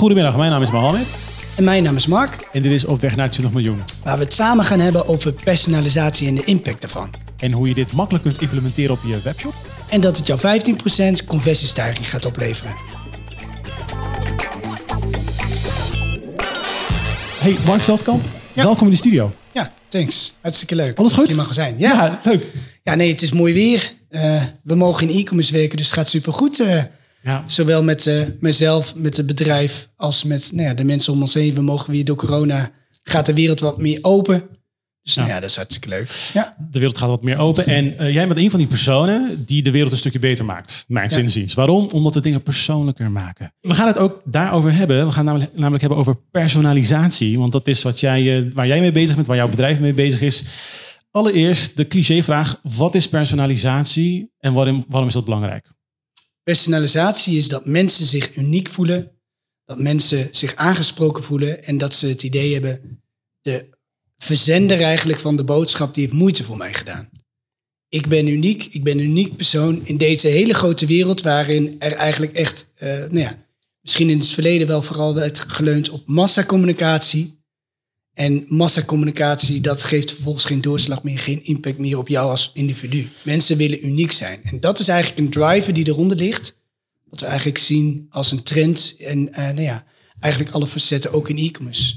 Goedemiddag, mijn naam is Mohammed En mijn naam is Mark, en dit is Op weg naar 20 miljoen. waar we het samen gaan hebben over personalisatie en de impact daarvan. En hoe je dit makkelijk kunt implementeren op je webshop. En dat het jou 15% conversiestijging gaat opleveren. Hey, Mark Veldkamp, Ja. welkom in de studio. Ja, thanks. Hartstikke leuk. Alles goed? mag zijn. Ja. ja. leuk. nee, het is mooi weer. Eh, we mogen in e-commerce werken, dus het gaat supergoed. eh Ja. zowel met eh, mezelf, met het bedrijf, als met nou ja, de mensen om ons heen. We mogen weer door corona, gaat de wereld wat meer open. Dus nou Ja. ja, dat is hartstikke leuk. Ja, De wereld gaat wat meer open. En eh, jij bent een van die personen die de wereld een stukje beter maakt. Mijn zinziens. Waarom? Omdat we dingen persoonlijker maken. We gaan het ook daarover hebben. We gaan namelijk, namelijk hebben over personalisatie. Want dat is wat jij, eh, waar jij mee bezig bent, waar jouw bedrijf mee bezig is. Allereerst de clichévraag. Wat is personalisatie en waarom, waarom is dat belangrijk? Personalisatie is dat mensen zich uniek voelen, dat mensen zich aangesproken voelen en dat ze het idee hebben, de verzender eigenlijk van de boodschap, die heeft moeite voor mij gedaan. Ik ben uniek, ik ben een uniek persoon in deze hele grote wereld waarin er eigenlijk echt, eh, nou ja, misschien in het verleden wel vooral werd geleund op massacommunicatie. En massacommunicatie, dat geeft vervolgens geen doorslag meer, geen impact meer op jou als individu. Mensen willen uniek zijn. En dat is eigenlijk een driver die eronder ligt. Wat we eigenlijk zien als een trend. En eh, nou ja, eigenlijk alle facetten ook in e-commerce.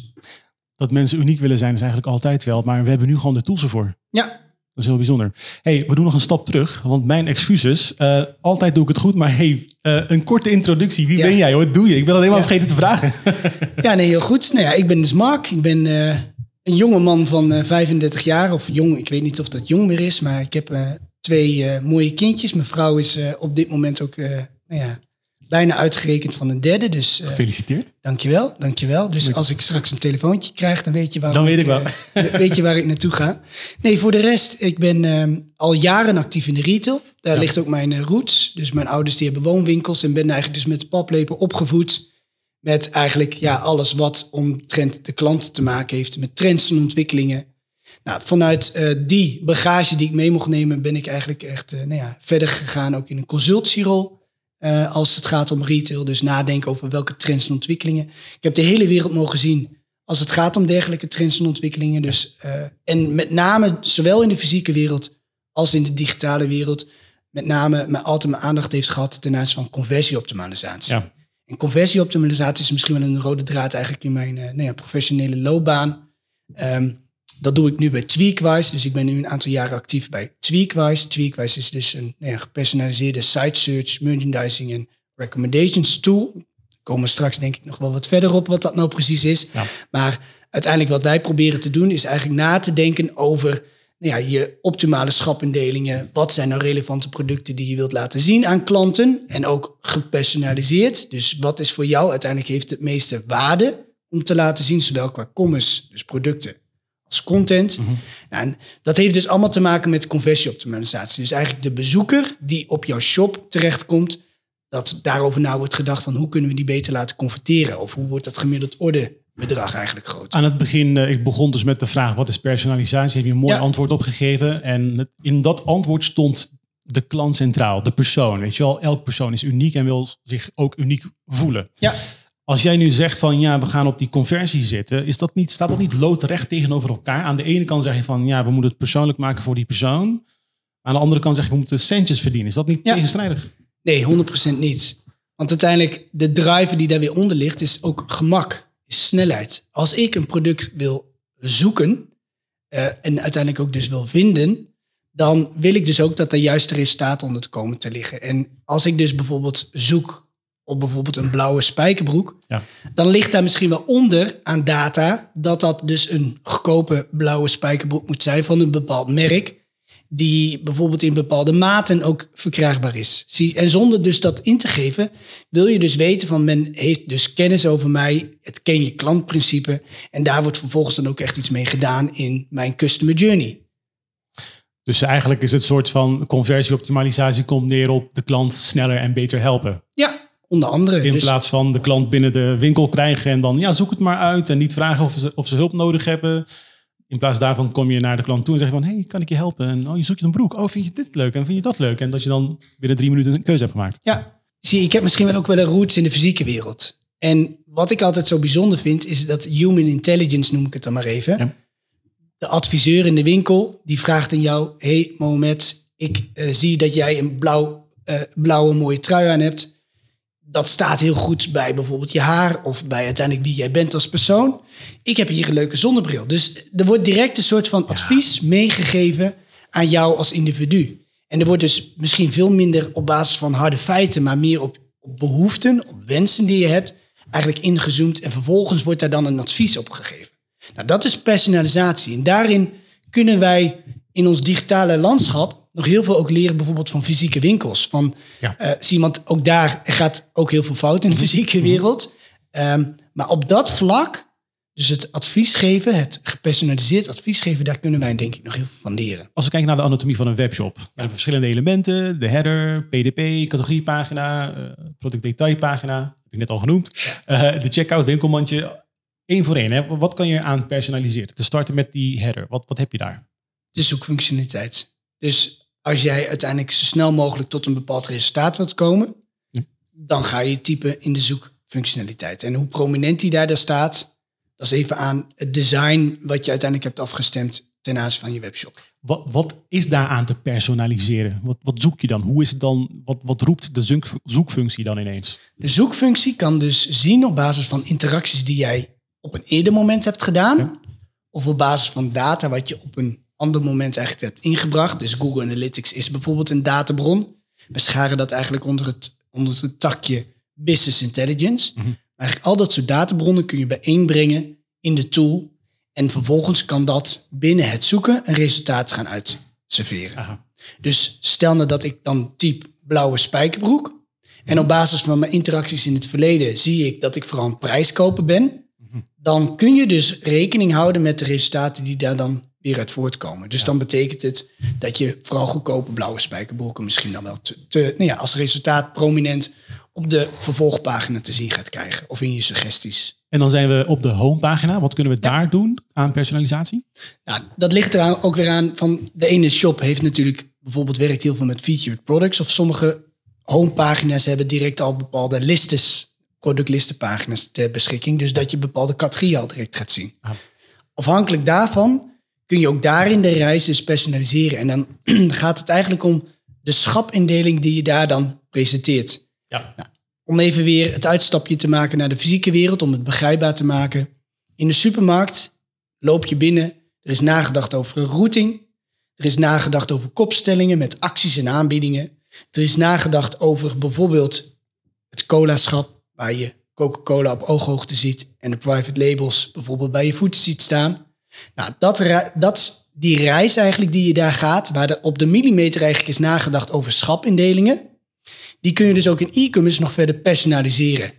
Dat mensen uniek willen zijn is eigenlijk altijd wel. Maar we hebben nu gewoon de tools ervoor. Ja, Dat is heel bijzonder. hey, we doen nog een stap terug, want mijn excuses. eh, altijd doe ik het goed, maar hey, eh, een korte introductie. Wie Ja. ben jij? Wat doe je? Ik ben alleen maar Ja. vergeten te vragen. ja nee, heel goed. Nou ja, ik ben dus Mark. Ik ben eh, een jonge man van eh, 35 jaar. Of jong, ik weet niet of dat jong meer is. Maar ik heb twee mooie kindjes. Mijn vrouw is op dit moment ook nou ja, bijna uitgerekend van een derde. Dus eh, Gefeliciteerd. Dankjewel, dankjewel. Dus als ik straks een telefoontje krijg, dan weet je waar, Dan weet ik wel. eh, weet je waar ik naartoe ga. Nee, voor de rest, ik ben ehm, al jaren actief in de retail. Daar Ja. ligt ook mijn eh, roots. Dus mijn ouders die hebben woonwinkels en ben eigenlijk dus met de paplepel opgevoed. Met eigenlijk ja, alles wat omtrent de klant te maken heeft. Met trends en ontwikkelingen. Nou, vanuit die bagage die ik mee mocht nemen, ben ik eigenlijk echt nou ja, verder gegaan. Ook in een consultierol. Eh, als het gaat om retail. Dus nadenken over welke trends en ontwikkelingen. Ik heb de hele wereld mogen zien als het gaat om dergelijke trends en ontwikkelingen. Dus, eh, en met name zowel in de fysieke wereld als in de digitale wereld. Met name mijn, altijd mijn aandacht heeft gehad ten aanzien van conversieoptimalisatie. Ja. En conversieoptimalisatie is misschien wel een rode draad eigenlijk in mijn eh, nou ja, professionele loopbaan. Ehm, dat doe ik nu bij Tweakwise. Dus ik ben nu een aantal jaren actief bij Tweakwise. Tweakwise is dus een nou ja, gepersonaliseerde site search, merchandising en recommendations tool. Daar komen we straks denk ik nog wel wat verder op wat dat nou precies is. Ja. Maar uiteindelijk wat wij proberen te doen is eigenlijk na te denken over nou ja, je optimale schapindelingen. Wat zijn nou relevante producten die je wilt laten zien aan klanten? En ook gepersonaliseerd. Dus wat is voor jou uiteindelijk heeft het meeste waarde om te laten zien, zowel qua commerce, dus producten, als content. Mhm. En dat heeft dus allemaal te maken met conversieoptimalisatie. Dus eigenlijk de bezoeker die op jouw shop terechtkomt, dat daarover na wordt gedacht van hoe kunnen we die beter laten converteren? Of hoe wordt dat gemiddeld orderbedrag eigenlijk groter? Aan het begin, eh, ik begon dus met de vraag, wat is personalisatie? Heb je een mooi Ja. antwoord op gegeven. En het- in dat antwoord stond de klant centraal, de persoon. Weet je wel, elk persoon is uniek en wil zich ook uniek voelen. Ja, Als jij nu zegt van ja, we gaan op die conversie zitten, is dat niet, staat dat niet loodrecht tegenover elkaar? Aan de ene kant zeg je van ja, we moeten het persoonlijk maken voor die persoon. Aan de andere kant zeg je we moeten centjes verdienen. Is dat niet Ja. tegenstrijdig? nee, 100% niet. Want uiteindelijk, de driver die daar weer onder ligt, is ook gemak, is snelheid. Als ik een product wil zoeken eh, en uiteindelijk ook dus wil vinden, dan wil ik dus ook dat er juiste resultaten onder te komen te liggen. En als ik dus bijvoorbeeld zoek op bijvoorbeeld een blauwe spijkerbroek, Ja. dan ligt daar misschien wel onder aan data dat dat dus een goedkope blauwe spijkerbroek moet zijn van een bepaald merk, die bijvoorbeeld in bepaalde maten ook verkrijgbaar is. Zie, en zonder dus dat in te geven, wil je dus weten van men heeft dus kennis over mij, het ken je klantprincipe en daar wordt vervolgens dan ook echt iets mee gedaan in mijn customer journey. Dus eigenlijk is het soort van conversieoptimalisatie komt neer op de klant sneller en beter helpen. Ja, onder andere. In Dus- plaats van de klant binnen de winkel krijgen en dan ja, zoek het maar uit en niet vragen of ze, of ze hulp nodig hebben. In plaats daarvan kom je naar de klant toe en zeg je van, hey, kan ik je helpen? En oh, je zoekt een broek. Oh, vind je dit leuk? En vind je dat leuk? En dat je dan binnen drie minuten een keuze hebt gemaakt. Ja, zie, ik heb misschien wel ook wel een roots in de fysieke wereld. En wat ik altijd zo bijzonder vind, is dat human intelligence, noem ik het dan maar even. Ja. De adviseur in de winkel, die vraagt aan jou... hey Mohamed, ik eh, zie dat jij een blauw, eh, blauwe mooie trui aan hebt. Dat staat heel goed bij bijvoorbeeld je haar... of bij uiteindelijk wie jij bent als persoon. Ik heb hier een leuke zonnebril. Dus er wordt direct een soort van advies meegegeven aan jou als individu. En er wordt dus misschien veel minder op basis van harde feiten... maar meer op, op behoeften, op wensen die je hebt eigenlijk ingezoomd en vervolgens wordt daar dan een advies op gegeven. Nou, dat is personalisatie. En daarin kunnen wij in ons digitale landschap nog heel veel ook leren, bijvoorbeeld van fysieke winkels. Van, Ja. eh, zie iemand ook daar gaat ook heel veel fout in de fysieke wereld. Ehm, maar op dat vlak, dus het advies geven, het gepersonaliseerd advies geven, daar kunnen wij denk ik nog heel veel van leren. Als we kijken naar de anatomie van een webshop. We hebben verschillende elementen. De header, PDP, categoriepagina, eh productdetailpagina. Heb ik net al genoemd. Eh, de checkout, winkelmandje. Eén voor één. Hè. Wat kan je aan personaliseren? Te starten met die header. Wat, wat heb je daar? de zoekfunctionaliteit. Dus als jij uiteindelijk zo snel mogelijk tot een bepaald resultaat wilt komen, Ja. dan ga je typen in de zoekfunctionaliteit. En hoe prominent die daar, daar staat, dat is even aan het design wat je uiteindelijk hebt afgestemd ten aanzien van je webshop. Wat, wat is daaraan te personaliseren? Wat, wat zoek je dan? Hoe is het dan? Wat, wat roept de zoek, zoekfunctie dan ineens? De zoekfunctie kan dus zien op basis van interacties die jij op een eerder moment hebt gedaan, Ja. of op basis van data wat je op een ander moment eigenlijk hebt ingebracht. Dus Google Analytics is bijvoorbeeld een databron. We scharen dat eigenlijk onder het, onder het takje Business Intelligence. Mhm. Eigenlijk al dat soort databronnen kun je bijeenbrengen in de tool. En vervolgens kan dat binnen het zoeken een resultaat gaan uitserveren. Aha. Dus stel nou dat ik dan typ blauwe spijkerbroek. En op basis van mijn interacties in het verleden zie ik dat ik vooral een prijskoper ben. Dan kun je dus rekening houden met de resultaten die daar dan weer uit voortkomen. Dus dan betekent het dat je vooral goedkope blauwe spijkerbroeken misschien dan wel te, te, nou ja, als resultaat prominent op de vervolgpagina te zien gaat krijgen. Of in je suggesties. En dan zijn we op de homepagina. Wat kunnen we daar doen aan personalisatie? Nou, dat ligt eraan ook weer aan van de ene shop heeft natuurlijk bijvoorbeeld werkt heel veel met featured products. Of sommige homepagina's hebben direct al bepaalde listes, productlistenpagina's ter beschikking. Dus dat je bepaalde categorieën al direct gaat zien. Ah. Afhankelijk daarvan kun je ook daarin de reis dus personaliseren. En dan gaat het eigenlijk om de schapindeling die je daar dan presenteert. Ja. Om even weer het uitstapje te maken naar de fysieke wereld, om het begrijpbaar te maken. In de supermarkt loop je binnen, er is nagedacht over een routing. Er is nagedacht over kopstellingen met acties en aanbiedingen. Er is nagedacht over bijvoorbeeld het cola-schap, waar je Coca-Cola op ooghoogte ziet en de private labels bijvoorbeeld bij je voeten ziet staan. Nou, dat, dat is die reis eigenlijk die je daar gaat, waar er op de millimeter eigenlijk is nagedacht over schapindelingen. Die kun je dus ook in e-commerce nog verder personaliseren.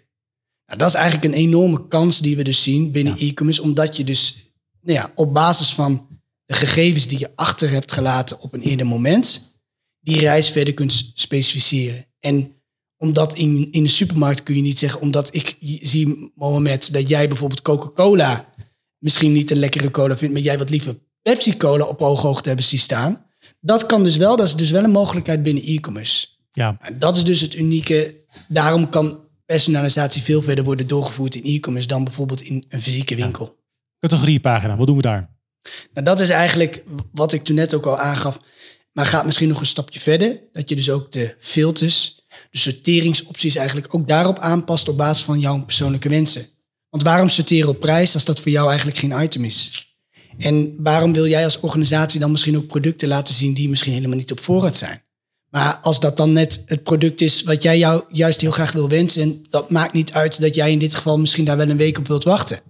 Nou, dat is eigenlijk een enorme kans die we dus zien binnen e-commerce, omdat je dus nou ja, op basis van de gegevens die je achter hebt gelaten op een eerder moment, die reis verder kunt specificeren. En omdat in, in de supermarkt kun je niet zeggen, omdat ik zie, Mohamed, dat jij bijvoorbeeld Coca-Cola misschien niet een lekkere cola vindt, maar jij wat liever Pepsi-Cola op ooghoogte hebben zien staan. Dat kan dus wel, dat is dus wel een mogelijkheid binnen e-commerce. Ja, En dat is dus het unieke. Daarom kan personalisatie veel verder worden doorgevoerd in e-commerce dan bijvoorbeeld in een fysieke winkel. categoriepagina. Wat doen we daar? Nou, dat is eigenlijk wat ik toen net ook al aangaf. Maar gaat misschien nog een stapje verder. Dat je dus ook de filters, de sorteringsopties eigenlijk ook daarop aanpast op basis van jouw persoonlijke wensen. Want waarom sorteren op prijs als dat voor jou eigenlijk geen item is? En waarom wil jij als organisatie dan misschien ook producten laten zien die misschien helemaal niet op voorraad zijn? Maar als dat dan net het product is wat jij jou juist heel graag wil wensen, en dat maakt niet uit dat jij in dit geval misschien daar wel een week op wilt wachten.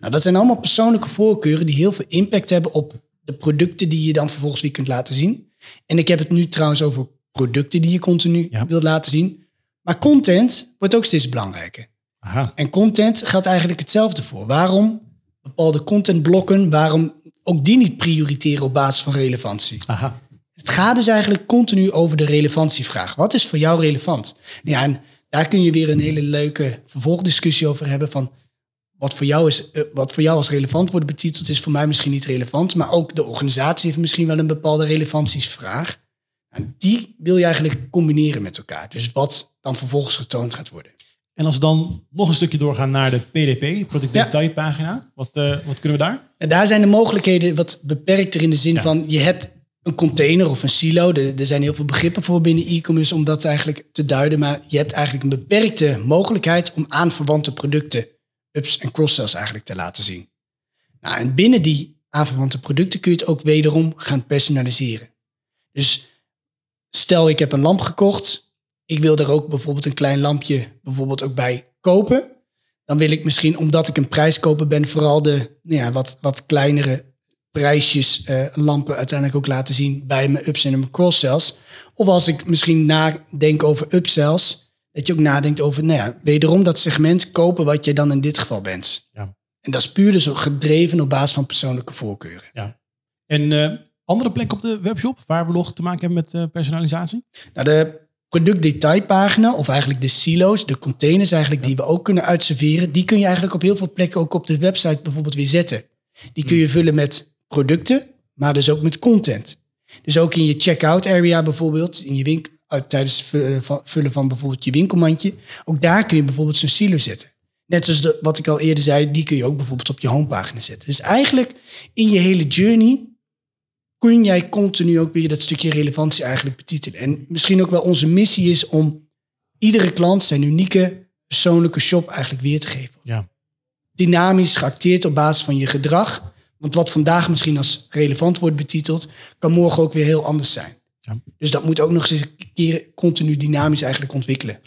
Nou, dat zijn allemaal persoonlijke voorkeuren die heel veel impact hebben op de producten die je dan vervolgens weer kunt laten zien. En ik heb het nu trouwens over producten die je continu Ja. wilt laten zien. Maar content wordt ook steeds belangrijker. Aha. En content geldt eigenlijk hetzelfde voor. Waarom bepaalde contentblokken, waarom ook die niet prioriteren op basis van relevantie? Aha. Het gaat dus eigenlijk continu over de relevantievraag. Wat is voor jou relevant? Ja, en daar kun je weer een hele leuke vervolgdiscussie over hebben van wat voor jou, is, eh, wat voor jou als relevant wordt betiteld, is voor mij misschien niet relevant. Maar ook de organisatie heeft misschien wel een bepaalde relevantievraag. En die wil je eigenlijk combineren met elkaar. Dus wat dan vervolgens getoond gaat worden. En als we dan nog een stukje doorgaan naar de PDP, product Ja. Wat, eh, wat kunnen we daar? En daar zijn de mogelijkheden wat beperkter in de zin Ja. van je hebt een container of een silo. Er, zijn heel veel begrippen voor binnen e-commerce om dat eigenlijk te duiden. Maar je hebt eigenlijk een beperkte mogelijkheid om aan verwante producten ups en cross-sells eigenlijk te laten zien. Nou, en binnen die aanverwante producten kun je het ook wederom gaan personaliseren. Dus stel ik heb een lamp gekocht. Ik wil er ook bijvoorbeeld een klein lampje bijvoorbeeld ook bij kopen. Dan wil ik misschien, omdat ik een prijskoper ben, vooral de nou ja, wat, wat kleinere prijsjes eh, lampen uiteindelijk ook laten zien bij mijn ups en mijn cross-sells. Of als ik misschien nadenk over upsells, dat je ook nadenkt over, nou ja, wederom dat segment kopen wat je dan in dit geval bent. Ja. En dat is puur dus ook gedreven op basis van persoonlijke voorkeuren. En eh, andere plekken op de webshop waar we nog te maken hebben met eh, personalisatie? Nou, de productdetailpagina, of eigenlijk de silo's, de containers eigenlijk, die we ook kunnen uitserveren, die kun je eigenlijk op heel veel plekken ook op de website bijvoorbeeld weer zetten. Die kun je vullen met producten, maar dus ook met content. Dus ook in je checkout area bijvoorbeeld, in je winkel, uit, tijdens het vullen van, vullen van bijvoorbeeld je winkelmandje, ook daar kun je bijvoorbeeld zo'n silo zetten. Net zoals de, wat ik al eerder zei, die kun je ook bijvoorbeeld op je homepagina zetten. Dus eigenlijk in je hele journey kun jij continu ook weer dat stukje relevantie eigenlijk betitelen. En misschien ook wel onze missie is om iedere klant zijn unieke persoonlijke shop eigenlijk weer te geven. Ja. Dynamisch geacteerd op basis van je gedrag. Want wat vandaag misschien als relevant wordt betiteld, kan morgen ook weer heel anders zijn. Ja. Dus dat moet ook nog eens een keer continu dynamisch eigenlijk ontwikkelen.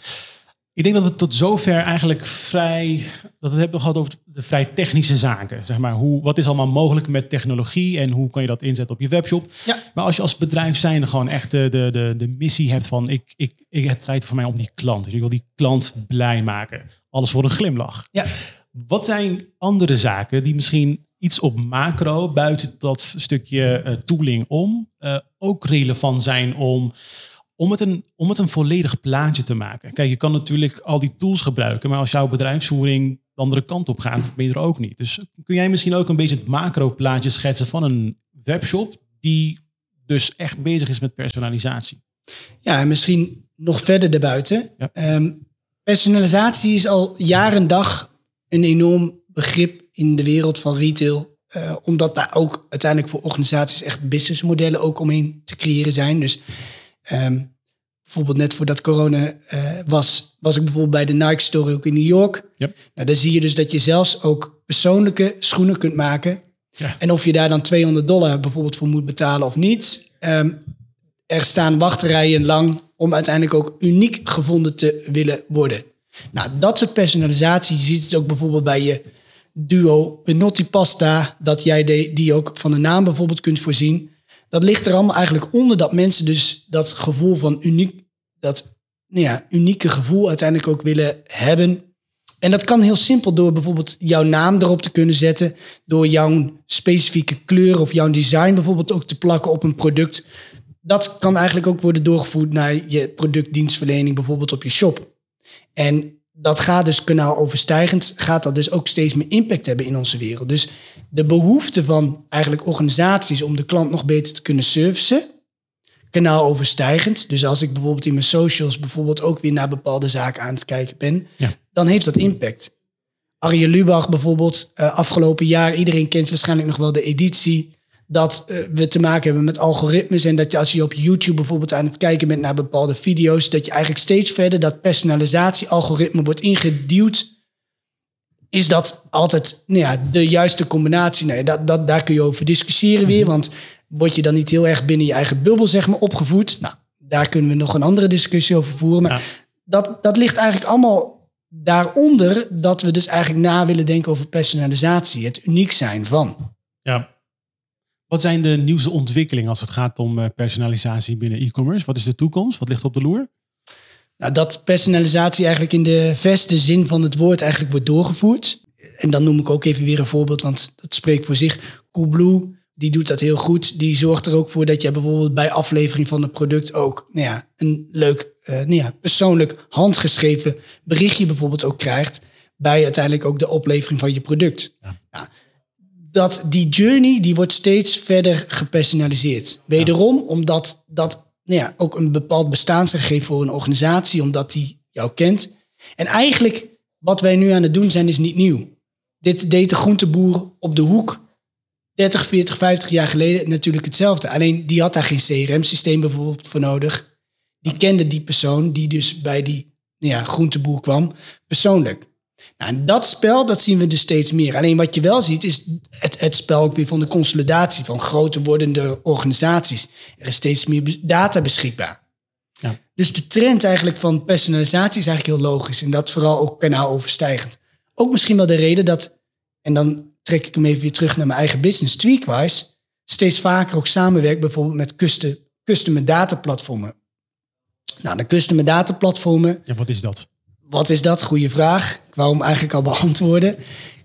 Ik denk dat we tot zover eigenlijk vrij, dat we het hebben gehad over de vrij technische zaken. Zeg maar, hoe, wat is allemaal mogelijk met technologie en hoe kan je dat inzetten op je webshop. Ja. Maar als je als bedrijf zijnde gewoon echt de, de, de, de missie hebt van ik, ik, ik, het draait voor mij om die klant. Dus ik wil die klant blij maken. Alles voor een glimlach. Ja. Wat zijn andere zaken die misschien iets op macro, buiten dat stukje eh, tooling om, eh, ook relevant zijn om, om, het een, om het een volledig plaatje te maken? Kijk, je kan natuurlijk al die tools gebruiken, maar als jouw bedrijfsvoering de andere kant op gaat, ben je er ook niet. Dus kun jij misschien ook een beetje het macro plaatje schetsen van een webshop die dus echt bezig is met personalisatie? Ja, en misschien nog verder daarbuiten. Ja. Ehm, personalisatie is al jaar en dag een enorm begrip in de wereld van retail. eh, omdat daar ook uiteindelijk voor organisaties echt businessmodellen ook omheen te creëren zijn. Dus ehm, bijvoorbeeld net voordat corona eh, was, was ik bijvoorbeeld bij de Nike Store ook in New York. Yep. Nou, daar zie je dus dat je zelfs ook persoonlijke schoenen kunt maken. Ja. En of je daar dan 200 dollar bijvoorbeeld voor moet betalen of niet. ehm, er staan wachtrijen lang om uiteindelijk ook uniek gevonden te willen worden. Nou, dat soort personalisatie, je ziet het ook bijvoorbeeld bij je duo Penotti Pasta, dat jij de- die ook van de naam bijvoorbeeld kunt voorzien. Dat ligt er allemaal eigenlijk onder dat mensen dus dat gevoel van uniek, dat nou ja, unieke gevoel uiteindelijk ook willen hebben. En dat kan heel simpel door bijvoorbeeld jouw naam erop te kunnen zetten, door jouw specifieke kleur of jouw design bijvoorbeeld ook te plakken op een product. Dat kan eigenlijk ook worden doorgevoerd naar je productdienstverlening, bijvoorbeeld op je shop. En dat gaat dus kanaaloverstijgend, gaat dat dus ook steeds meer impact hebben in onze wereld. Dus de behoefte van eigenlijk organisaties om de klant nog beter te kunnen servicen, kanaaloverstijgend. Dus als ik bijvoorbeeld in mijn socials bijvoorbeeld ook weer naar bepaalde zaken aan het kijken ben, Ja. dan heeft dat impact. Arjen Lubach bijvoorbeeld, eh, afgelopen jaar, iedereen kent waarschijnlijk nog wel de editie, dat eh, we te maken hebben met algoritmes en dat je als je op YouTube bijvoorbeeld aan het kijken bent naar bepaalde video's, dat je eigenlijk steeds verder dat personalisatie-algoritme wordt ingeduwd. Is dat altijd nou ja, de juiste combinatie? Nee, dat, dat, daar kun je over discussiëren weer, want word je dan niet heel erg binnen je eigen bubbel zeg maar, opgevoed? Nou, daar kunnen we nog een andere discussie over voeren. Maar Ja. dat, dat ligt eigenlijk allemaal daaronder dat we dus eigenlijk na willen denken over personalisatie, het uniek zijn van. Ja. Wat zijn de nieuwste ontwikkelingen als het gaat om eh, personalisatie binnen e-commerce? Wat is de toekomst? Wat ligt op de loer? Nou, dat personalisatie eigenlijk in de verste zin van het woord eigenlijk wordt doorgevoerd. En dan noem ik ook even weer een voorbeeld, want dat spreekt voor zich. Coolblue, die doet dat heel goed. Die zorgt er ook voor dat je bijvoorbeeld bij aflevering van het product ook nou ja, een leuk, eh, nou ja, persoonlijk handgeschreven berichtje bijvoorbeeld ook krijgt. Bij uiteindelijk ook de oplevering van je product. Ja. Ja, dat die journey die wordt steeds verder gepersonaliseerd. Wederom omdat dat nou ja, ook een bepaald bestaansgegeven voor een organisatie, omdat die jou kent. En eigenlijk wat wij nu aan het doen zijn is niet nieuw. Dit deed de groenteboer op de hoek 30, 40, 50 jaar geleden natuurlijk hetzelfde. Alleen die had daar geen CRM-systeem bijvoorbeeld voor nodig. Die kende die persoon die dus bij die nou ja, groenteboer kwam persoonlijk. Nou, en dat spel, dat zien we dus steeds meer. Alleen wat je wel ziet, is het, het spel ook weer van de consolidatie van groter wordende organisaties. Er is steeds meer data beschikbaar. Ja. Dus de trend eigenlijk van personalisatie is eigenlijk heel logisch. En dat vooral ook kanaaloverstijgend. Ook misschien wel de reden dat, en dan trek ik hem even weer terug naar mijn eigen business, Tweakwise, steeds vaker ook samenwerkt bijvoorbeeld met custom, custom data platformen. Nou, de custom data platformen. Ja, wat is dat? Wat is dat? Goede vraag. Ik wou hem eigenlijk al beantwoorden.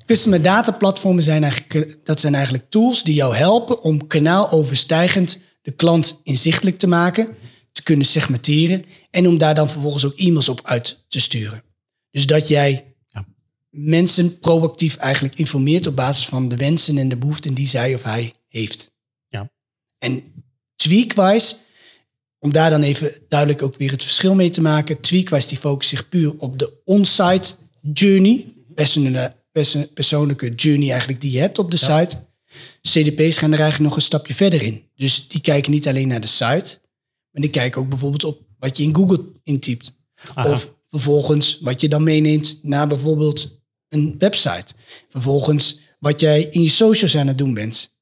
Custom data platformen zijn eigenlijk, dat zijn eigenlijk tools die jou helpen om kanaaloverstijgend de klant inzichtelijk te maken, te kunnen segmenteren en om daar dan vervolgens ook e-mails op uit te sturen. Dus dat jij ja. mensen proactief eigenlijk informeert op basis van de wensen en de behoeften die zij of hij heeft. Ja. En Tweakwise om daar dan even duidelijk ook weer het verschil mee te maken. Tweakwise die focust zich puur op de on-site journey. Persoonlijke journey eigenlijk die je hebt op de site. CDP's gaan er eigenlijk nog een stapje verder in. Dus die kijken niet alleen naar de site. Maar die kijken ook bijvoorbeeld op wat je in Google intypt. Of vervolgens wat je dan meeneemt naar bijvoorbeeld een website. Vervolgens wat jij in je socials aan het doen bent.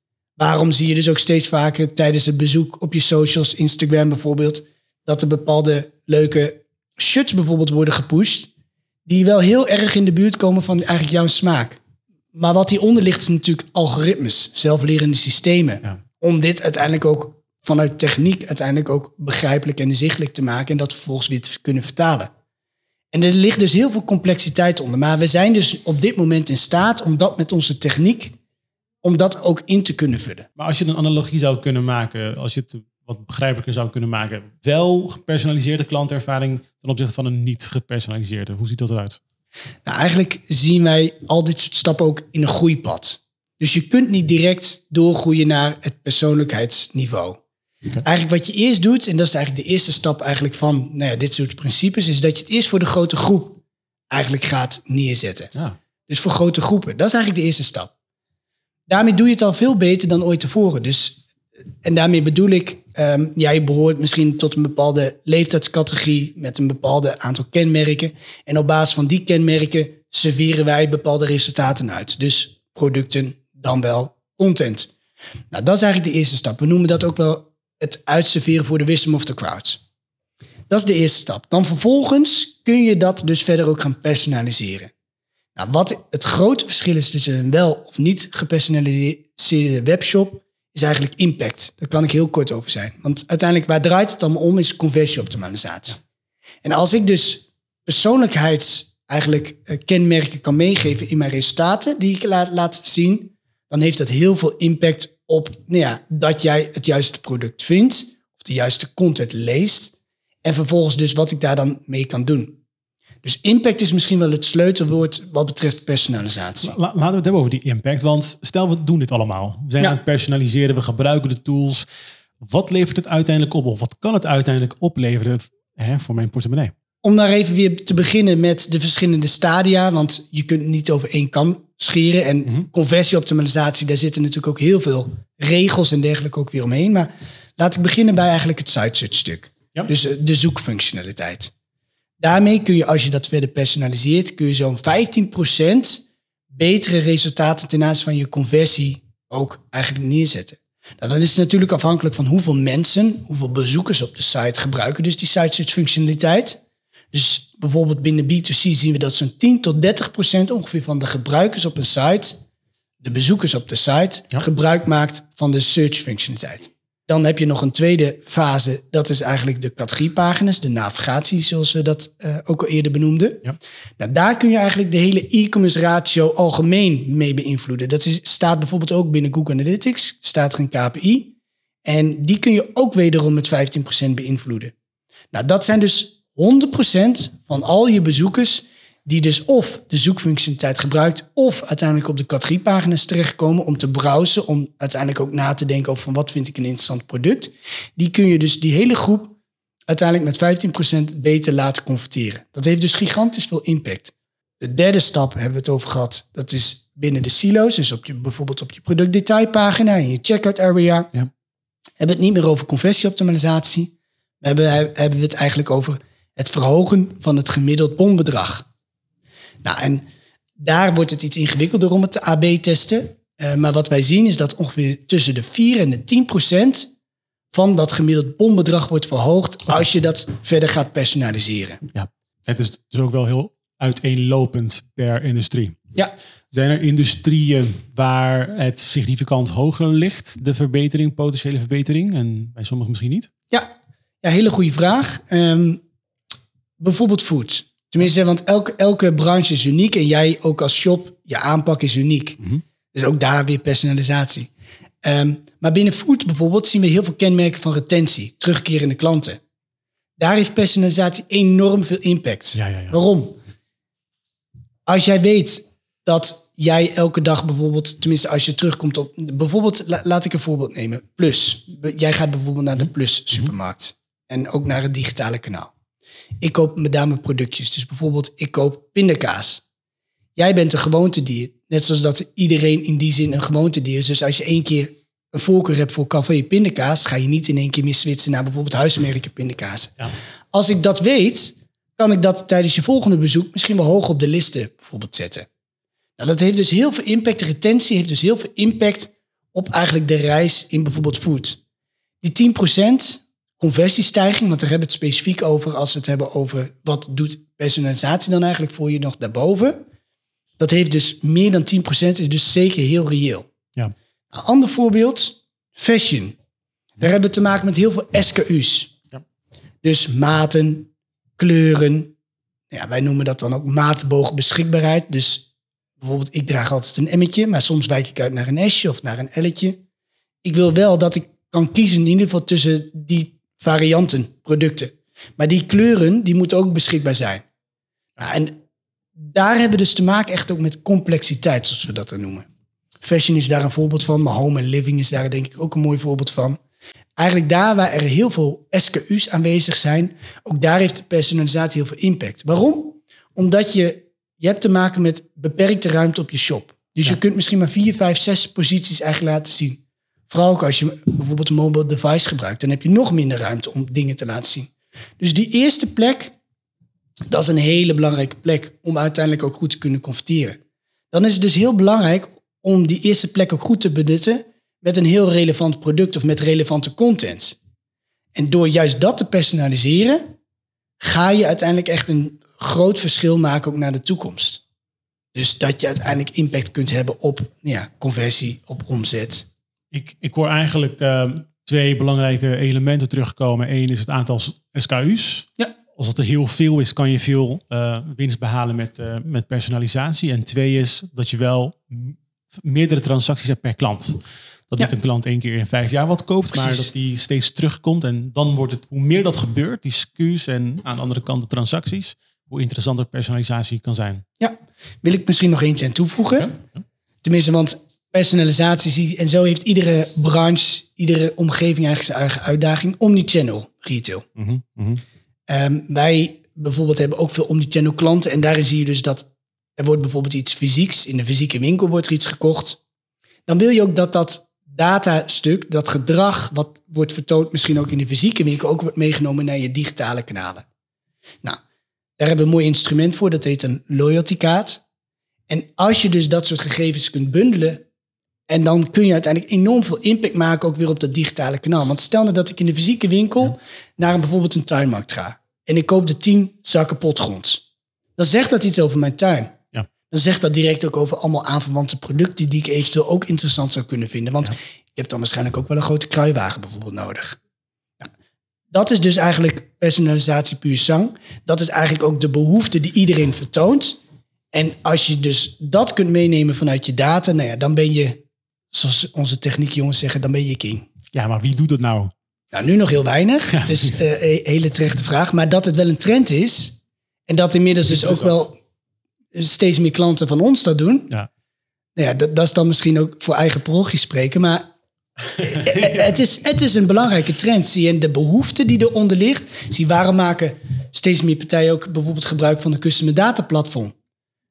Waarom zie je dus ook steeds vaker tijdens het bezoek op je socials, Instagram bijvoorbeeld, dat er bepaalde leuke shirts bijvoorbeeld worden gepusht, die wel heel erg in de buurt komen van eigenlijk jouw smaak. Maar wat hieronder ligt is natuurlijk algoritmes, zelflerende systemen. Om dit uiteindelijk ook vanuit techniek uiteindelijk ook begrijpelijk en inzichtelijk te maken en dat vervolgens weer te kunnen vertalen. En er ligt dus heel veel complexiteit onder. Maar we zijn dus op dit moment in staat om dat met onze techniek om dat ook in te kunnen vullen. Maar als je een analogie zou kunnen maken, als je het wat begrijpelijker zou kunnen maken, wel gepersonaliseerde klantervaring ten opzichte van een niet gepersonaliseerde, hoe ziet dat eruit? Nou, eigenlijk zien wij al dit soort stappen ook in een groeipad. Dus je kunt niet direct doorgroeien naar het persoonlijkheidsniveau. Eigenlijk wat je eerst doet, en dat is eigenlijk de eerste stap eigenlijk van nou ja, dit soort principes, is dat je het eerst voor de grote groep eigenlijk gaat neerzetten. Ja. Dus voor grote groepen. Dat is eigenlijk de eerste stap daarmee doe je het al veel beter dan ooit tevoren. Dus, en daarmee bedoel ik, um, jij behoort misschien tot een bepaalde leeftijdscategorie met een bepaalde aantal kenmerken. En op basis van die kenmerken serveren wij bepaalde resultaten uit. Dus producten, dan wel content. Nou, dat is eigenlijk de eerste stap. We noemen dat ook wel het uitserveren voor de wisdom of the crowds. Dat is de eerste stap. Dan vervolgens kun je dat dus verder ook gaan personaliseren. Nou, wat het grote verschil is tussen een wel of niet gepersonaliseerde webshop, is eigenlijk impact. Daar kan ik heel kort over zijn. Want uiteindelijk, waar draait het allemaal om, is conversieoptimalisatie. En als ik dus persoonlijkheids eigenlijk eh, kenmerken kan meegeven in mijn resultaten die ik laat, laat zien, dan heeft dat heel veel impact op nou ja, dat jij het juiste product vindt, of de juiste content leest, en vervolgens dus wat ik daar dan mee kan doen. Dus impact is misschien wel het sleutelwoord wat betreft personalisatie. laten we het hebben over die impact. Want stel, we doen dit allemaal. We zijn aan het personaliseren, we gebruiken de tools. Wat levert het uiteindelijk op? Of wat kan het uiteindelijk opleveren hè, voor mijn portemonnee? Om daar even weer te beginnen met de verschillende stadia. Want je kunt niet over één kam scheren. En mm conversieoptimalisatie, daar zitten natuurlijk ook heel veel regels en dergelijke ook weer omheen. Maar laat ik beginnen bij eigenlijk het site search stuk. Dus eh, de zoekfunctionaliteit. Daarmee kun je, als je dat verder personaliseert, kun je zo'n 15% betere resultaten ten aanzien van je conversie ook eigenlijk neerzetten. Nou, dan is natuurlijk afhankelijk van hoeveel mensen, hoeveel bezoekers op de site gebruiken dus die site search functionaliteit. Dus bijvoorbeeld binnen B2C zien we dat zo'n 10 tot 30 procent ongeveer van de gebruikers op een site, de bezoekers op de site, gebruik maakt van de search functionaliteit. Dan heb je nog een tweede fase, dat is eigenlijk de categoriepagina's, de navigatie, zoals we dat uh, ook al eerder benoemden. Ja. Nou, daar kun je eigenlijk de hele e-commerce ratio algemeen mee beïnvloeden. Dat is, staat bijvoorbeeld ook binnen Google Analytics, staat er een KPI. En die kun je ook wederom met 15% beïnvloeden. Nou, dat zijn dus 100% van al je bezoekers die dus of de zoekfunctionaliteit gebruikt of uiteindelijk op de categoriepagina's terechtkomen om te browsen, om uiteindelijk ook na te denken over van wat vind ik een interessant product. Die kun je dus die hele groep uiteindelijk met 15% beter laten converteren. Dat heeft dus gigantisch veel impact. De derde stap hebben we het over gehad. Dat is binnen de silo's. Dus op je, bijvoorbeeld op je productdetailpagina in je checkout area. Ja. Hebben we het niet meer over conversieoptimalisatie. We hebben, hebben we het eigenlijk over het verhogen van het gemiddeld bonbedrag. Nou, en daar wordt het iets ingewikkelder om het AB testen. Uh, maar wat wij zien is dat ongeveer tussen de 4 en de 10 procent van dat gemiddeld bonbedrag wordt verhoogd als je dat verder gaat personaliseren. Ja, het is dus ook wel heel uiteenlopend per industrie. Ja. Zijn er industrieën waar het significant hoger ligt, de verbetering, potentiële verbetering, en bij sommigen misschien niet? Ja, ja hele goede vraag. Um, bijvoorbeeld food. Tenminste, want elke, elke branche is uniek en jij ook als shop, je aanpak is uniek. Mhm. Dus ook daar weer personalisatie. Ehm, maar binnen food bijvoorbeeld zien we heel veel kenmerken van retentie, terugkerende klanten. Daar heeft personalisatie enorm veel impact. Ja, ja, ja. Waarom? Als jij weet dat jij elke dag bijvoorbeeld, tenminste als je terugkomt op, bijvoorbeeld, laat ik een voorbeeld nemen, Plus. Jij gaat bijvoorbeeld naar de Mhm. Plus supermarkt en ook naar het digitale kanaal. Ik koop met name productjes, dus bijvoorbeeld ik koop pindakaas. Jij bent een gewoontedier, net zoals dat iedereen in die zin een gewoontedier is. Dus als je één keer een voorkeur hebt voor café pindakaas, ga je niet in één keer meer switchen naar bijvoorbeeld huismerken pindakaas. Ja. Als ik dat weet, kan ik dat tijdens je volgende bezoek misschien wel hoog op de listen bijvoorbeeld zetten. Nou, dat heeft dus heel veel impact. Retentie heeft dus heel veel impact op eigenlijk de reis in bijvoorbeeld food. Die 10% conversiestijging, want daar hebben we het specifiek over als we het hebben over wat doet personalisatie dan eigenlijk voor je nog daarboven. Dat heeft dus meer dan 10%, is dus zeker heel reëel. Ja. Een ander voorbeeld, fashion. Daar hebben we te maken met heel veel SKU's. Ja. Dus maten, kleuren. Ja, wij noemen dat dan ook maatboog beschikbaarheid. Dus bijvoorbeeld, ik draag altijd een M'tje, maar soms wijk ik uit naar een S'je of naar een L'tje. Ik wil wel dat ik kan kiezen in ieder geval tussen die varianten, producten. Maar die kleuren, die moeten ook beschikbaar zijn. Ja, en daar hebben we dus te maken echt ook met complexiteit, zoals we dat dan noemen. Fashion is daar een voorbeeld van, maar home and living is daar denk ik ook een mooi voorbeeld van. Eigenlijk daar waar er heel veel SKU's aanwezig zijn, ook daar heeft personalisatie heel veel impact. Waarom? Omdat je, je hebt te maken met beperkte ruimte op je shop. Dus Ja. je kunt misschien maar vier, vijf, zes posities eigenlijk laten zien. Vooral ook als je bijvoorbeeld een mobile device gebruikt, dan heb je nog minder ruimte om dingen te laten zien. Dus die eerste plek, dat is een hele belangrijke plek om uiteindelijk ook goed te kunnen converteren. Dan is het dus heel belangrijk om die eerste plek ook goed te benutten met een heel relevant product of met relevante content. En door juist dat te personaliseren, ga je uiteindelijk echt een groot verschil maken ook naar de toekomst. Dus dat je uiteindelijk impact kunt hebben op ja, conversie, op omzet. Ik, ik hoor eigenlijk eh, twee belangrijke elementen terugkomen. Eén is het aantal SKU's. Ja. Als dat er heel veel is, kan je veel eh, winst behalen met, eh, met personalisatie. En twee is dat je wel meerdere transacties hebt per klant. Dat Ja. niet een klant één keer in vijf jaar wat koopt, maar dat die steeds terugkomt. En dan wordt het, hoe meer dat gebeurt, die SKU's en aan de andere kant de transacties, hoe interessanter personalisatie kan zijn. Ja, wil ik misschien nog eentje aan toevoegen. Tenminste, want personalisatie en zo heeft iedere branche, iedere omgeving eigenlijk zijn eigen uitdaging. Omnichannel retail. Mhm, mhm. Ehm, wij bijvoorbeeld hebben ook veel omnichannel klanten en daarin zie je dus dat er wordt bijvoorbeeld iets fysieks, in de fysieke winkel wordt er iets gekocht. Dan wil je ook dat dat datastuk, dat gedrag wat wordt vertoond misschien ook in de fysieke winkel, ook wordt meegenomen naar je digitale kanalen. Nou, daar hebben we een mooi instrument voor, dat heet een loyalty kaart. En als je dus dat soort gegevens kunt bundelen, en dan kun je uiteindelijk enorm veel impact maken ook weer op dat digitale kanaal. Want stel nou dat ik in de fysieke winkel naar bijvoorbeeld een tuinmarkt ga. En ik koop de 10 zakken potgrond. Dan zegt dat iets over mijn tuin. Ja. Dan zegt dat direct ook over allemaal aanverwante producten die ik eventueel ook interessant zou kunnen vinden. Want ik heb dan waarschijnlijk ook wel een grote kruiwagen bijvoorbeeld nodig. Dat is dus eigenlijk personalisatie puur zang. Dat is eigenlijk ook de behoefte die iedereen vertoont. En als je dus dat kunt meenemen vanuit je data, nou ja, dan ben je, zoals onze techniekjongens zeggen, dan ben je king. Ja, maar wie doet dat nou? Nou, nu nog heel weinig. Dus eh, een hele terechte vraag. Maar dat het wel een trend is. En dat inmiddels dus ook wel steeds meer klanten van ons dat doen. Ja. Nou ja, dat, dat is dan misschien ook voor eigen parochie spreken. Maar het, is, het is een belangrijke trend. Zie je en de behoefte die eronder ligt. Zie waarom maken steeds meer partijen ook bijvoorbeeld gebruik van de customer data platform.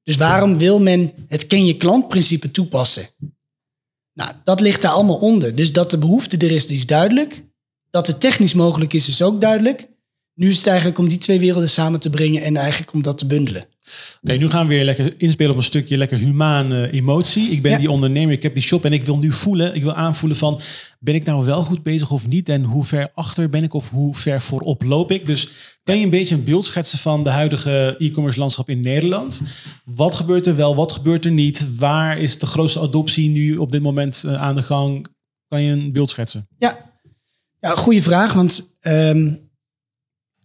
Dus waarom wil men het ken je klant principe toepassen? Nou, dat ligt daar allemaal onder. Dus dat de behoefte er is, die is duidelijk. Dat het technisch mogelijk is, is ook duidelijk. Nu is het eigenlijk om die twee werelden samen te brengen en eigenlijk om dat te bundelen. Oké, nu gaan we weer lekker inspelen op een stukje lekker humane emotie. Ik ben die ondernemer, ik heb die shop en ik wil nu voelen, ik wil aanvoelen van, ben ik nou wel goed bezig of niet? En hoe ver achter ben ik of hoe ver voorop loop ik? Dus kan je een beetje een beeld schetsen van de huidige e-commerce landschap in Nederland? Wat gebeurt er wel, wat gebeurt er niet? Waar is de grootste adoptie nu op dit moment eh, aan de gang? Kan je een beeld schetsen? Ja, ja goede vraag, want... Um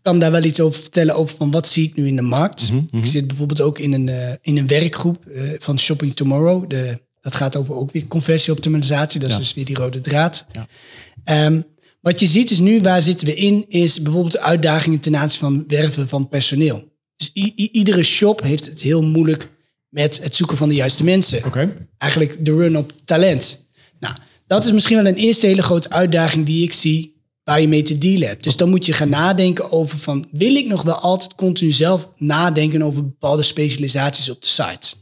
kan daar wel iets over vertellen over van wat zie ik nu in de markt. Mhm, mhm. Ik zit bijvoorbeeld ook in een, uh, in een werkgroep uh, van Shopping Tomorrow. De, dat gaat over ook weer conversieoptimalisatie. Dat is dus weer die rode draad. Ja. Um, wat je ziet is nu, waar zitten we in, is bijvoorbeeld de uitdagingen ten aanzien van werven van personeel. Dus iedere shop heeft het heel moeilijk met het zoeken van de juiste mensen. Okay. Eigenlijk de run op talent. Nou, dat is misschien wel een eerste hele grote uitdaging die ik zie waar je mee te dealen hebt. Dus dan moet je gaan nadenken over van... wil ik nog wel altijd continu zelf nadenken over bepaalde specialisaties op de site?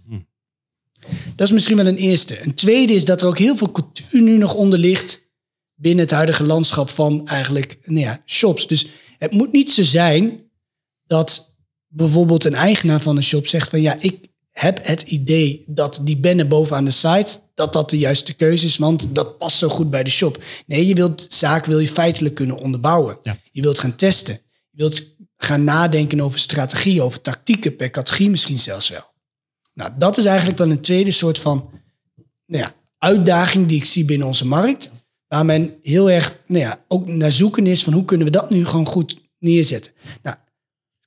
Dat is misschien wel een eerste. Een tweede is dat er ook heel veel cultuur nu nog onder ligt... binnen het huidige landschap van eigenlijk nou ja, shops. Dus het moet niet zo zijn dat bijvoorbeeld een eigenaar van een shop zegt van... ja, ik, heb het idee dat die banner bovenaan de site, dat dat de juiste keuze is, want dat past zo goed bij de shop. Nee, je wilt zaken wil je feitelijk kunnen onderbouwen. Je wilt gaan testen. Je wilt gaan nadenken over strategie, over tactieken per categorie misschien zelfs wel. Nou, dat is eigenlijk wel een tweede soort van nou ja, uitdaging die ik zie binnen onze markt. Waar men heel erg nou ja, ook naar zoeken is van hoe kunnen we dat nu gewoon goed neerzetten. Nou,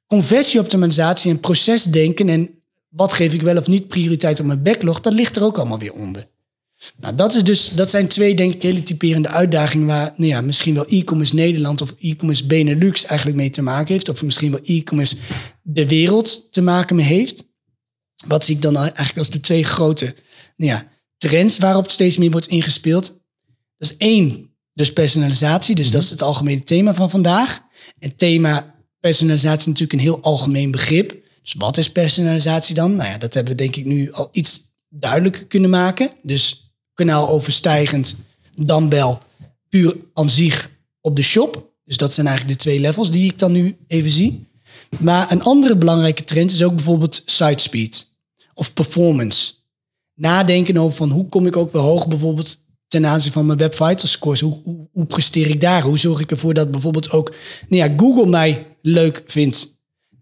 conversieoptimalisatie en procesdenken en wat geef ik wel of niet prioriteit op mijn backlog, dat ligt er ook allemaal weer onder. Nou, dat, is dus, dat zijn twee, denk ik, hele typerende uitdagingen waar nou ja, misschien wel e-commerce Nederland of e-commerce Benelux eigenlijk mee te maken heeft. Of misschien wel e-commerce de wereld te maken mee heeft. Wat zie ik dan eigenlijk als de twee grote nou ja, trends waarop steeds meer wordt ingespeeld? Dat is één, dus personalisatie. Dus dat is het algemene thema van vandaag. En thema personalisatie is natuurlijk een heel algemeen begrip. Dus wat is personalisatie dan? Nou ja, dat hebben we denk ik nu al iets duidelijker kunnen maken. Dus kanaal overstijgend, dan wel puur aan zich op de shop. Dus dat zijn eigenlijk de twee levels die ik dan nu even zie. Maar een andere belangrijke trend is ook bijvoorbeeld site speed of performance. Nadenken over van hoe kom ik ook weer hoog bijvoorbeeld ten aanzien van mijn Web Vital scores. Hoe, hoe, hoe, presteer ik daar? Hoe zorg ik ervoor dat bijvoorbeeld ook nou ja, Google mij leuk vindt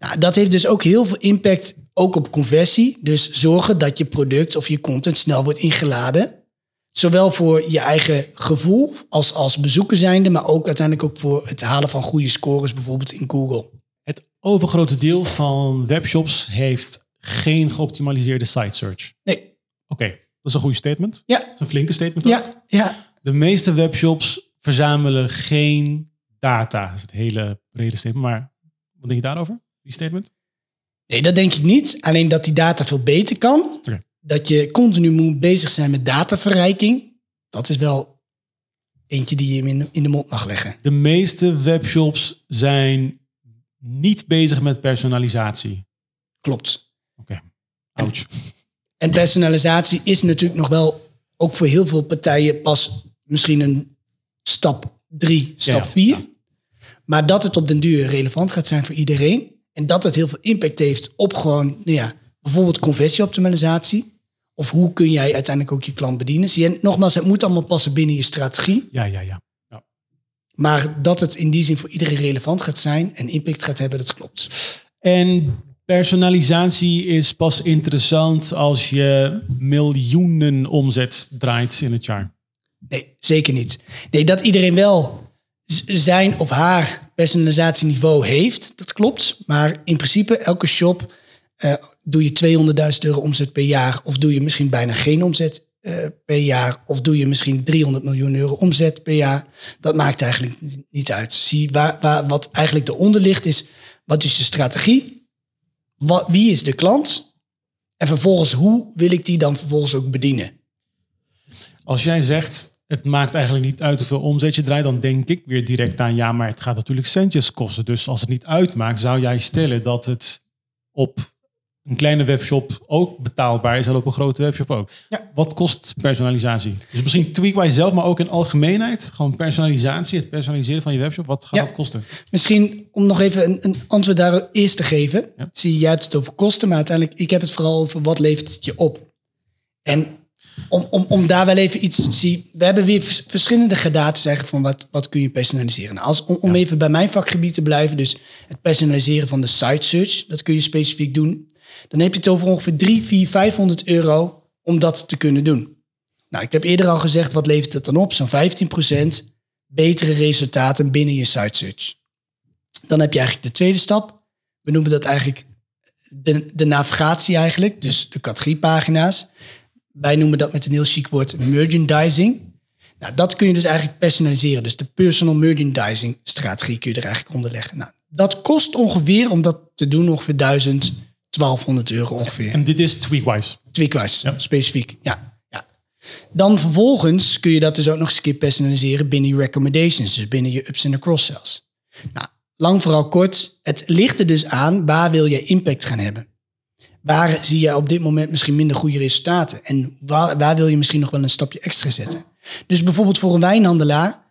nou, dat heeft dus ook heel veel impact ook op conversie. Dus zorgen dat je product of je content snel wordt ingeladen. Zowel voor je eigen gevoel als, als bezoeker zijnde, maar ook uiteindelijk ook voor het halen van goede scores, bijvoorbeeld in Google. Het overgrote deel van webshops heeft geen geoptimaliseerde site search. Nee. Oké, dat is een goede statement. Ja. Dat is een flinke statement. Ja, ja. De meeste webshops verzamelen geen data. Dat is het hele brede statement. Maar wat denk je daarover? Die statement? Nee, dat denk ik niet. Alleen dat die data veel beter kan. Dat je continu moet bezig zijn met dataverrijking. Dat is wel eentje die je in, in de mond mag leggen. De meeste webshops zijn niet bezig met personalisatie. Klopt. Oké. Ouch. En, personalisatie is natuurlijk nog wel ook voor heel veel partijen pas misschien een stap drie, stap vier. Maar dat het op den duur relevant gaat zijn voor iedereen. En dat het heel veel impact heeft op gewoon, nou ja, bijvoorbeeld conversieoptimalisatie. Of hoe kun jij uiteindelijk ook je klant bedienen? Zie je, nogmaals, het moet allemaal passen binnen je strategie. Ja, ja, ja, ja. Maar dat het in die zin voor iedereen relevant gaat zijn en impact gaat hebben, dat klopt. En personalisatie is pas interessant als je miljoenen omzet draait in het jaar. Nee, zeker niet. Nee, dat iedereen wel zijn of haar personalisatieniveau heeft, dat klopt. Maar in principe, elke shop uh, doe je 200.000 euro omzet per jaar, of doe je misschien bijna geen omzet uh, per jaar, of doe je misschien 300 miljoen euro omzet per jaar. Dat maakt eigenlijk niet uit. Zie, waar, wat eigenlijk eronder ligt is, wat is de strategie? Wat, wie is de klant? En vervolgens, hoe wil ik die dan vervolgens ook bedienen? Als jij zegt, het maakt eigenlijk niet uit hoeveel omzet je draait. Dan denk ik weer direct aan, ja, maar het gaat natuurlijk centjes kosten. Dus als het niet uitmaakt, zou jij stellen dat het op een kleine webshop ook betaalbaar is en op een grote webshop ook. Ja. Wat kost personalisatie? Dus misschien Tweakwise zelf, maar ook in algemeenheid. Gewoon personalisatie, het personaliseren van je webshop. Wat gaat Ja. dat kosten? Misschien om nog even een, een antwoord daar eerst te geven. Ja. Zie jij hebt het over kosten, maar uiteindelijk, ik heb het vooral over wat levert het je op. En om, om, om daar wel even iets, zie, we hebben weer vers- verschillende gradaties eigenlijk van wat, wat kun je personaliseren. Nou, als, om, om even bij mijn vakgebied te blijven, dus het personaliseren van de site search, dat kun je specifiek doen. Dan heb je het over ongeveer 3, 4, 500 euro om dat te kunnen doen. Nou, ik heb eerder al gezegd, wat levert het dan op? Zo'n 15% betere resultaten binnen je site search. Dan heb je eigenlijk de tweede stap. We noemen dat eigenlijk de, de navigatie eigenlijk, dus de categoriepagina's. Wij noemen dat met een heel chic woord merchandising. Nou, dat kun je dus eigenlijk personaliseren. Dus de personal merchandising strategie kun je er eigenlijk onder leggen. Nou, dat kost ongeveer, om dat te doen, ongeveer 1000, 1200 euro ongeveer. En dit is Tweakwise. Tweakwise, Ja. specifiek. Ja, ja. Dan vervolgens kun je dat dus ook nog eens een keer personaliseren binnen je recommendations. Dus binnen je ups en de cross-sells. Nou, lang vooral kort. Het ligt er dus aan waar wil je impact gaan hebben. Waar zie je op dit moment misschien minder goede resultaten? En waar, waar wil je misschien nog wel een stapje extra zetten? Dus bijvoorbeeld voor een wijnhandelaar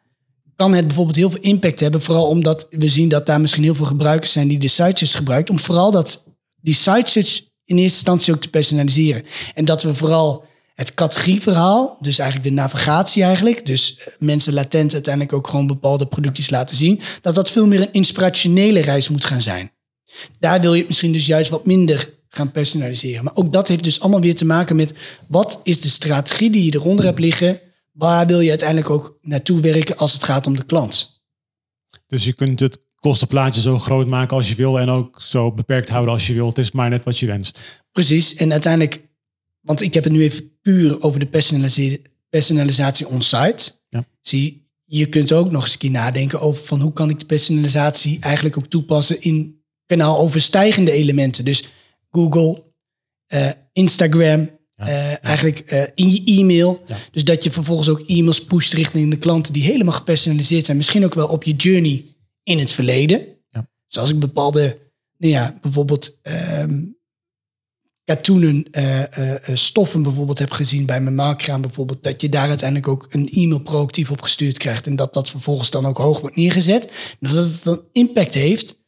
kan het bijvoorbeeld heel veel impact hebben. Vooral omdat we zien dat daar misschien heel veel gebruikers zijn die de sitesearch gebruikt. Om vooral dat, die sitesearch in eerste instantie ook te personaliseren. En dat we vooral het categorieverhaal, dus eigenlijk de navigatie eigenlijk. Dus eh, mensen latent uiteindelijk ook gewoon bepaalde productjes laten zien. Dat dat veel meer een inspirationele reis moet gaan zijn. Daar wil je misschien dus juist wat minder gaan personaliseren. Maar ook dat heeft dus allemaal weer te maken met wat is de strategie die je eronder hebt liggen. Waar wil je uiteindelijk ook naartoe werken als het gaat om de klant? Dus je kunt het kostenplaatje zo groot maken als je wil en ook zo beperkt houden als je wil. Het is maar net wat je wenst. Precies. En uiteindelijk, want ik heb het nu even puur over de personalisa- personalisatie on-site. Ja. Zie, je kunt ook nog eens een keer nadenken over van hoe kan ik de personalisatie eigenlijk ook toepassen in kanaaloverstijgende elementen. Dus Google, eh, Instagram, Ja. eh, eigenlijk eh, in je e-mail. Ja. Dus dat je vervolgens ook e-mails pusht richting de klanten die helemaal gepersonaliseerd zijn. Misschien ook wel op je journey in het verleden. Ja. Zoals ik bepaalde, nou ja, bijvoorbeeld katoenen, eh, stoffen bijvoorbeeld heb gezien bij mijn maakkraam bijvoorbeeld, dat je daar uiteindelijk ook een e-mail proactief op gestuurd krijgt en dat dat vervolgens dan ook hoog wordt neergezet. Dat het dan impact heeft.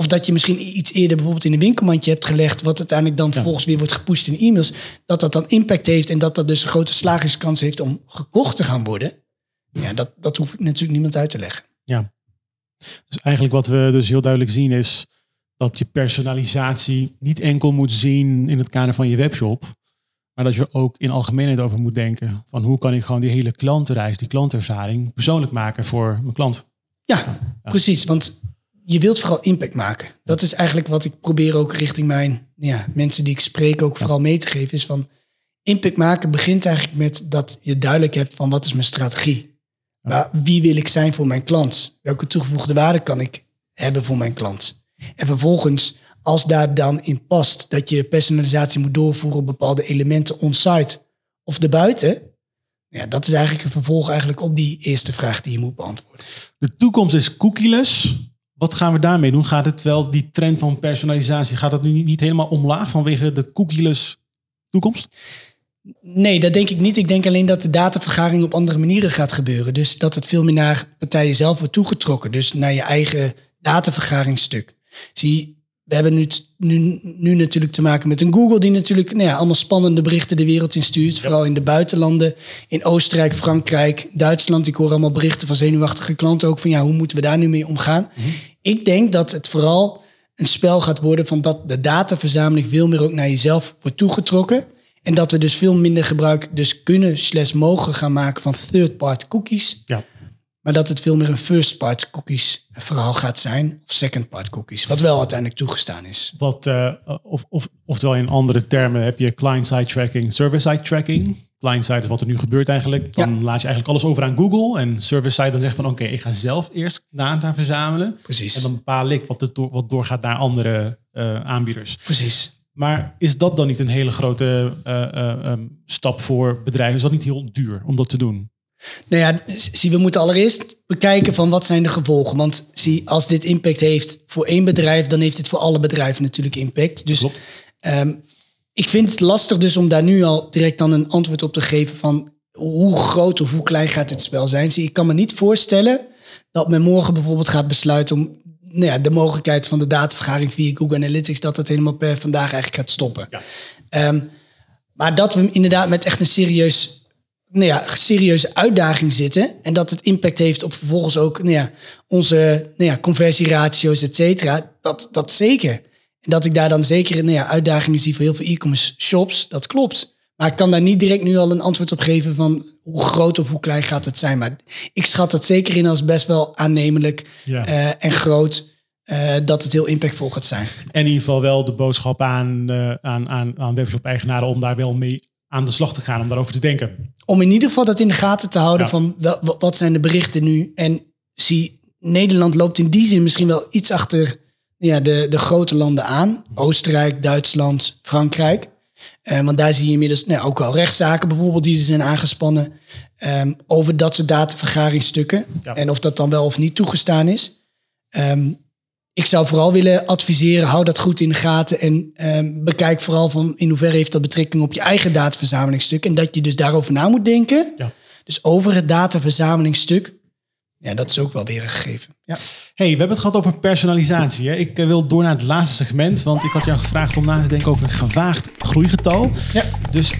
Of dat je misschien iets eerder bijvoorbeeld in een winkelmandje hebt gelegd, wat uiteindelijk dan vervolgens weer wordt gepusht in e-mails. Dat dat dan impact heeft en dat dat dus een grote slagingskans heeft om gekocht te gaan worden. Ja, dat, dat hoef ik natuurlijk niemand uit te leggen. Ja. Dus eigenlijk wat we dus heel duidelijk zien is dat je personalisatie niet enkel moet zien in het kader van je webshop, maar dat je ook in algemeenheid over moet denken van hoe kan ik gewoon die hele klantenreis, die klantervaring persoonlijk maken voor mijn klant. Ja, precies. Want je wilt vooral impact maken. Dat is eigenlijk wat ik probeer ook richting mijn ja, mensen die ik spreek ook vooral mee te geven. Is van impact maken begint eigenlijk met dat je duidelijk hebt van wat is mijn strategie. Waar- wie wil ik zijn voor mijn klant? Welke toegevoegde waarde kan ik hebben voor mijn klant? En vervolgens, als daar dan in past dat je personalisatie moet doorvoeren op bepaalde elementen on-site of erbuiten. Ja, dat is eigenlijk een vervolg eigenlijk op die eerste vraag die je moet beantwoorden. De toekomst is cookieless. Wat gaan we daarmee doen? Gaat het wel die trend van personalisatie, gaat dat nu niet, helemaal omlaag vanwege de cookieless toekomst? Nee, dat denk ik niet. Ik denk alleen dat de datavergaring op andere manieren gaat gebeuren. Dus dat het veel meer naar partijen zelf wordt toegetrokken. Dus naar je eigen datavergaringsstuk. Zie, we hebben nu, nu, nu natuurlijk te maken met een Google die natuurlijk nou ja, allemaal spannende berichten de wereld instuurt. Vooral in de buitenlanden. In Oostenrijk, Frankrijk, Duitsland. Ik hoor allemaal berichten van zenuwachtige klanten ook van ja, hoe moeten we daar nu mee omgaan? Ik denk dat het vooral een spel gaat worden van dat de dataverzameling veel meer ook naar jezelf wordt toegetrokken. En dat we dus veel minder gebruik dus kunnen slash mogen gaan maken van third-party cookies. Ja. Maar dat het veel meer een first-party cookies verhaal gaat zijn. Of second-party cookies. Wat wel uiteindelijk toegestaan is. Wat, eh, of, of, oftewel in andere termen heb je client-side tracking, server-side tracking. Client-side is wat er nu gebeurt eigenlijk. Dan laat je eigenlijk alles over aan Google. En server-side dan zegt van oké, ik ga zelf eerst data verzamelen. Precies. En dan bepaal ik wat, het door, wat doorgaat naar andere eh, aanbieders. Precies. Maar is dat dan niet een hele grote eh, ehm, stap voor bedrijven? Is dat niet heel duur om dat te doen? Nou ja, zie, we moeten allereerst bekijken van wat zijn de gevolgen. Want zie, als dit impact heeft voor één bedrijf, dan heeft het voor alle bedrijven natuurlijk impact. Dus um, ik vind het lastig dus om daar nu al direct dan een antwoord op te geven van hoe groot of hoe klein gaat dit spel zijn. Zie, ik kan me niet voorstellen dat men morgen bijvoorbeeld gaat besluiten om nou ja, de mogelijkheid van de datavergaring via Google Analytics, dat dat helemaal per vandaag eigenlijk gaat stoppen. Ja. Ehm, maar dat we inderdaad met echt een serieus, nou ja, serieuze uitdaging zitten. En dat het impact heeft op vervolgens ook nou ja, onze nou ja, conversieratio's, et cetera. Dat, dat zeker. En dat ik daar dan zeker nou ja, uitdagingen zie voor heel veel e-commerce shops, dat klopt. Maar ik kan daar niet direct nu al een antwoord op geven van hoe groot of hoe klein gaat het zijn. Maar ik schat het zeker in als best wel aannemelijk uh, en groot. Uh, dat het heel impactvol gaat zijn. En in ieder geval wel de boodschap aan, uh, aan, aan, aan webshop-eigenaren om daar wel mee aan de slag te gaan, om daarover te denken. Om in ieder geval dat in de gaten te houden van wat zijn de berichten nu. En zie, Nederland loopt in die zin misschien wel iets achter ja, de, de grote landen aan. Oostenrijk, Duitsland, Frankrijk. Uh, want daar zie je inmiddels nou, ook wel rechtszaken bijvoorbeeld die er zijn aangespannen um, over dat soort datavergaringsstukken. En of dat dan wel of niet toegestaan is. Um, ik zou vooral willen adviseren, hou dat goed in de gaten en um, bekijk vooral van in hoeverre heeft dat betrekking op je eigen dataverzamelingsstuk. En dat je dus daarover na moet denken. Ja. Dus over het dataverzamelingsstuk. Ja, dat is ook wel weer een gegeven. Ja. hey, we hebben het gehad over personalisatie. Hè? Ik eh, wil door naar het laatste segment, want ik had jou gevraagd om na te denken over een gewaagd groeigetal. Ja. Dus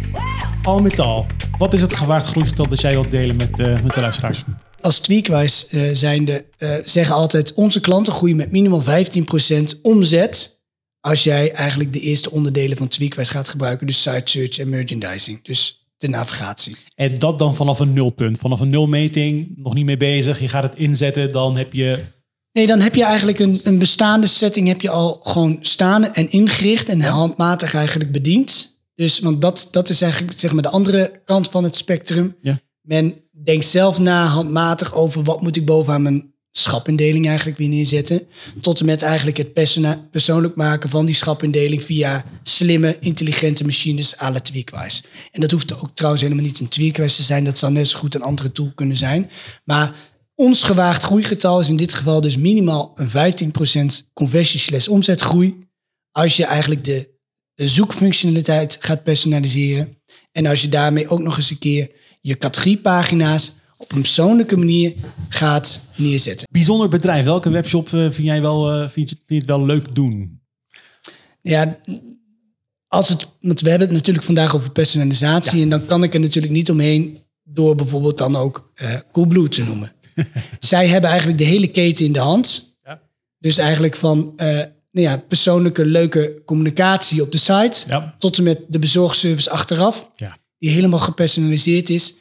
al met al, wat is het gewaagd groeigetal dat jij wilt delen met, uh, met de luisteraars? Als Tweakwijs uh, zijnde uh, zeggen altijd... onze klanten groeien met minimaal 15% omzet... als jij eigenlijk de eerste onderdelen van Tweakwijs gaat gebruiken. Dus site search en merchandising. Dus de navigatie. En dat dan vanaf een nulpunt. Vanaf een nulmeting, nog niet mee bezig. Je gaat het inzetten, dan heb je... Nee, dan heb je eigenlijk een, een bestaande setting heb je al gewoon staan en ingericht en handmatig eigenlijk bediend. Dus, want dat, dat is eigenlijk zeg maar de andere kant van het spectrum. Ja. Men denk zelf na handmatig over wat moet ik bovenaan mijn schapindeling eigenlijk weer neerzetten. Tot en met eigenlijk het persoonlijk maken van die schapindeling via slimme, intelligente machines à la Tweakwise. En dat hoeft ook trouwens helemaal niet een Tweakwise te zijn. Dat zou net zo goed een andere tool kunnen zijn. Maar ons gewaagd groeigetal is in dit geval dus minimaal een 15% conversie slash omzetgroei. Als je eigenlijk de, de zoekfunctionaliteit gaat personaliseren. En als je daarmee ook nog eens een keer je categoriepagina's op een persoonlijke manier gaat neerzetten. Bijzonder bedrijf. Welke webshop uh, vind jij wel, uh, vind, je, vind je het wel leuk doen? Ja, als het, want we hebben het natuurlijk vandaag over personalisatie. En dan kan ik er natuurlijk niet omheen door bijvoorbeeld dan ook uh, Coolblue te noemen. Zij hebben eigenlijk de hele keten in de hand. Ja. Dus eigenlijk van nou ja, persoonlijke leuke communicatie op de site... Ja. tot en met de bezorgservice achteraf. Ja die helemaal gepersonaliseerd is.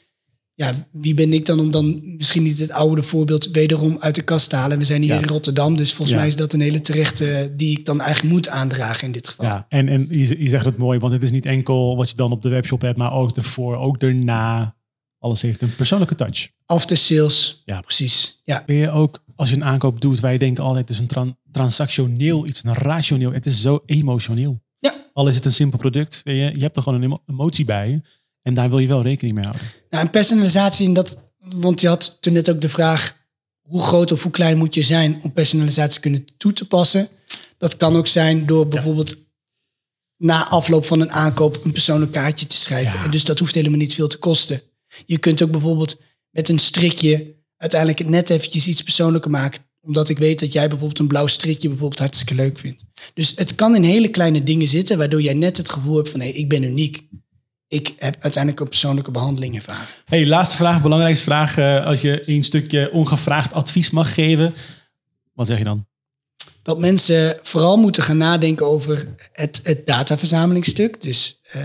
Ja, wie ben ik dan om dan misschien niet het oude voorbeeld wederom uit de kast te halen? We zijn hier in Rotterdam, dus volgens mij is dat een hele terechte die ik dan eigenlijk moet aandragen in dit geval. Ja, en, en je, zegt het mooi, want het is niet enkel wat je dan op de webshop hebt, maar ook ervoor, ook daarna. Alles heeft een persoonlijke touch. After sales, ja, precies. Ja. Ben je ook, als je een aankoop doet, je denkt altijd, het is een transactioneel iets, een rationeel, het is zo emotioneel. Ja. Al is het een simpel product, je, je hebt er gewoon een emotie bij. En daar wil je wel rekening mee houden. Nou, en personalisatie, in dat, want je had toen net ook de vraag, hoe groot of hoe klein moet je zijn om personalisatie kunnen toe te passen? Dat kan ook zijn door bijvoorbeeld na afloop van een aankoop een persoonlijk kaartje te schrijven. En dus dat hoeft helemaal niet veel te kosten. Je kunt ook bijvoorbeeld met een strikje uiteindelijk net eventjes iets persoonlijker maken. Omdat ik weet dat jij bijvoorbeeld een blauw strikje bijvoorbeeld hartstikke leuk vindt. Dus het kan in hele kleine dingen zitten, waardoor jij net het gevoel hebt van hé, hey, ik ben uniek ik heb uiteindelijk een persoonlijke behandeling ervaren. Hey, laatste vraag, belangrijkste vraag. Uh, als je een stukje ongevraagd advies mag geven, wat zeg je dan? Dat mensen vooral moeten gaan nadenken over het, het dataverzamelingsstuk. Dus, uh,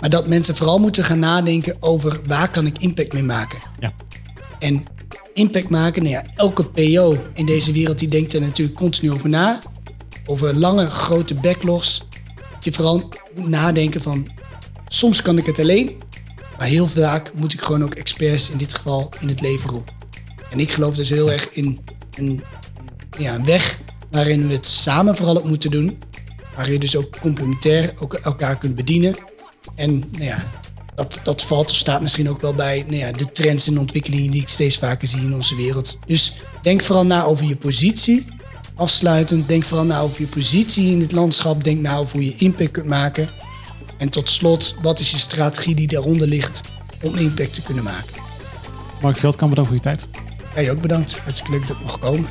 maar dat mensen vooral moeten gaan nadenken over waar kan ik impact mee maken. Ja. En impact maken, nou ja, elke PO in deze wereld die denkt er natuurlijk continu over na. Over lange, grote backlogs. Dat je vooral moet nadenken van Soms kan ik het alleen, maar heel vaak moet ik gewoon ook experts in dit geval in het leven roepen. En ik geloof dus heel erg in een, ja, een weg waarin we het samen vooral op moeten doen. Waar je dus ook complementair ook elkaar kunt bedienen. En nou ja, dat, dat valt of staat misschien ook wel bij nou ja, de trends en ontwikkelingen die ik steeds vaker zie in onze wereld. Dus denk vooral na over je positie. Afsluitend, denk vooral na over je positie in het landschap. Denk na over hoe je impact kunt maken. En tot slot, wat is je strategie die daaronder ligt om impact te kunnen maken? Mark Veldkamp, bedankt voor je tijd. Jij ook bedankt. Hartstikke leuk dat ik mocht komen.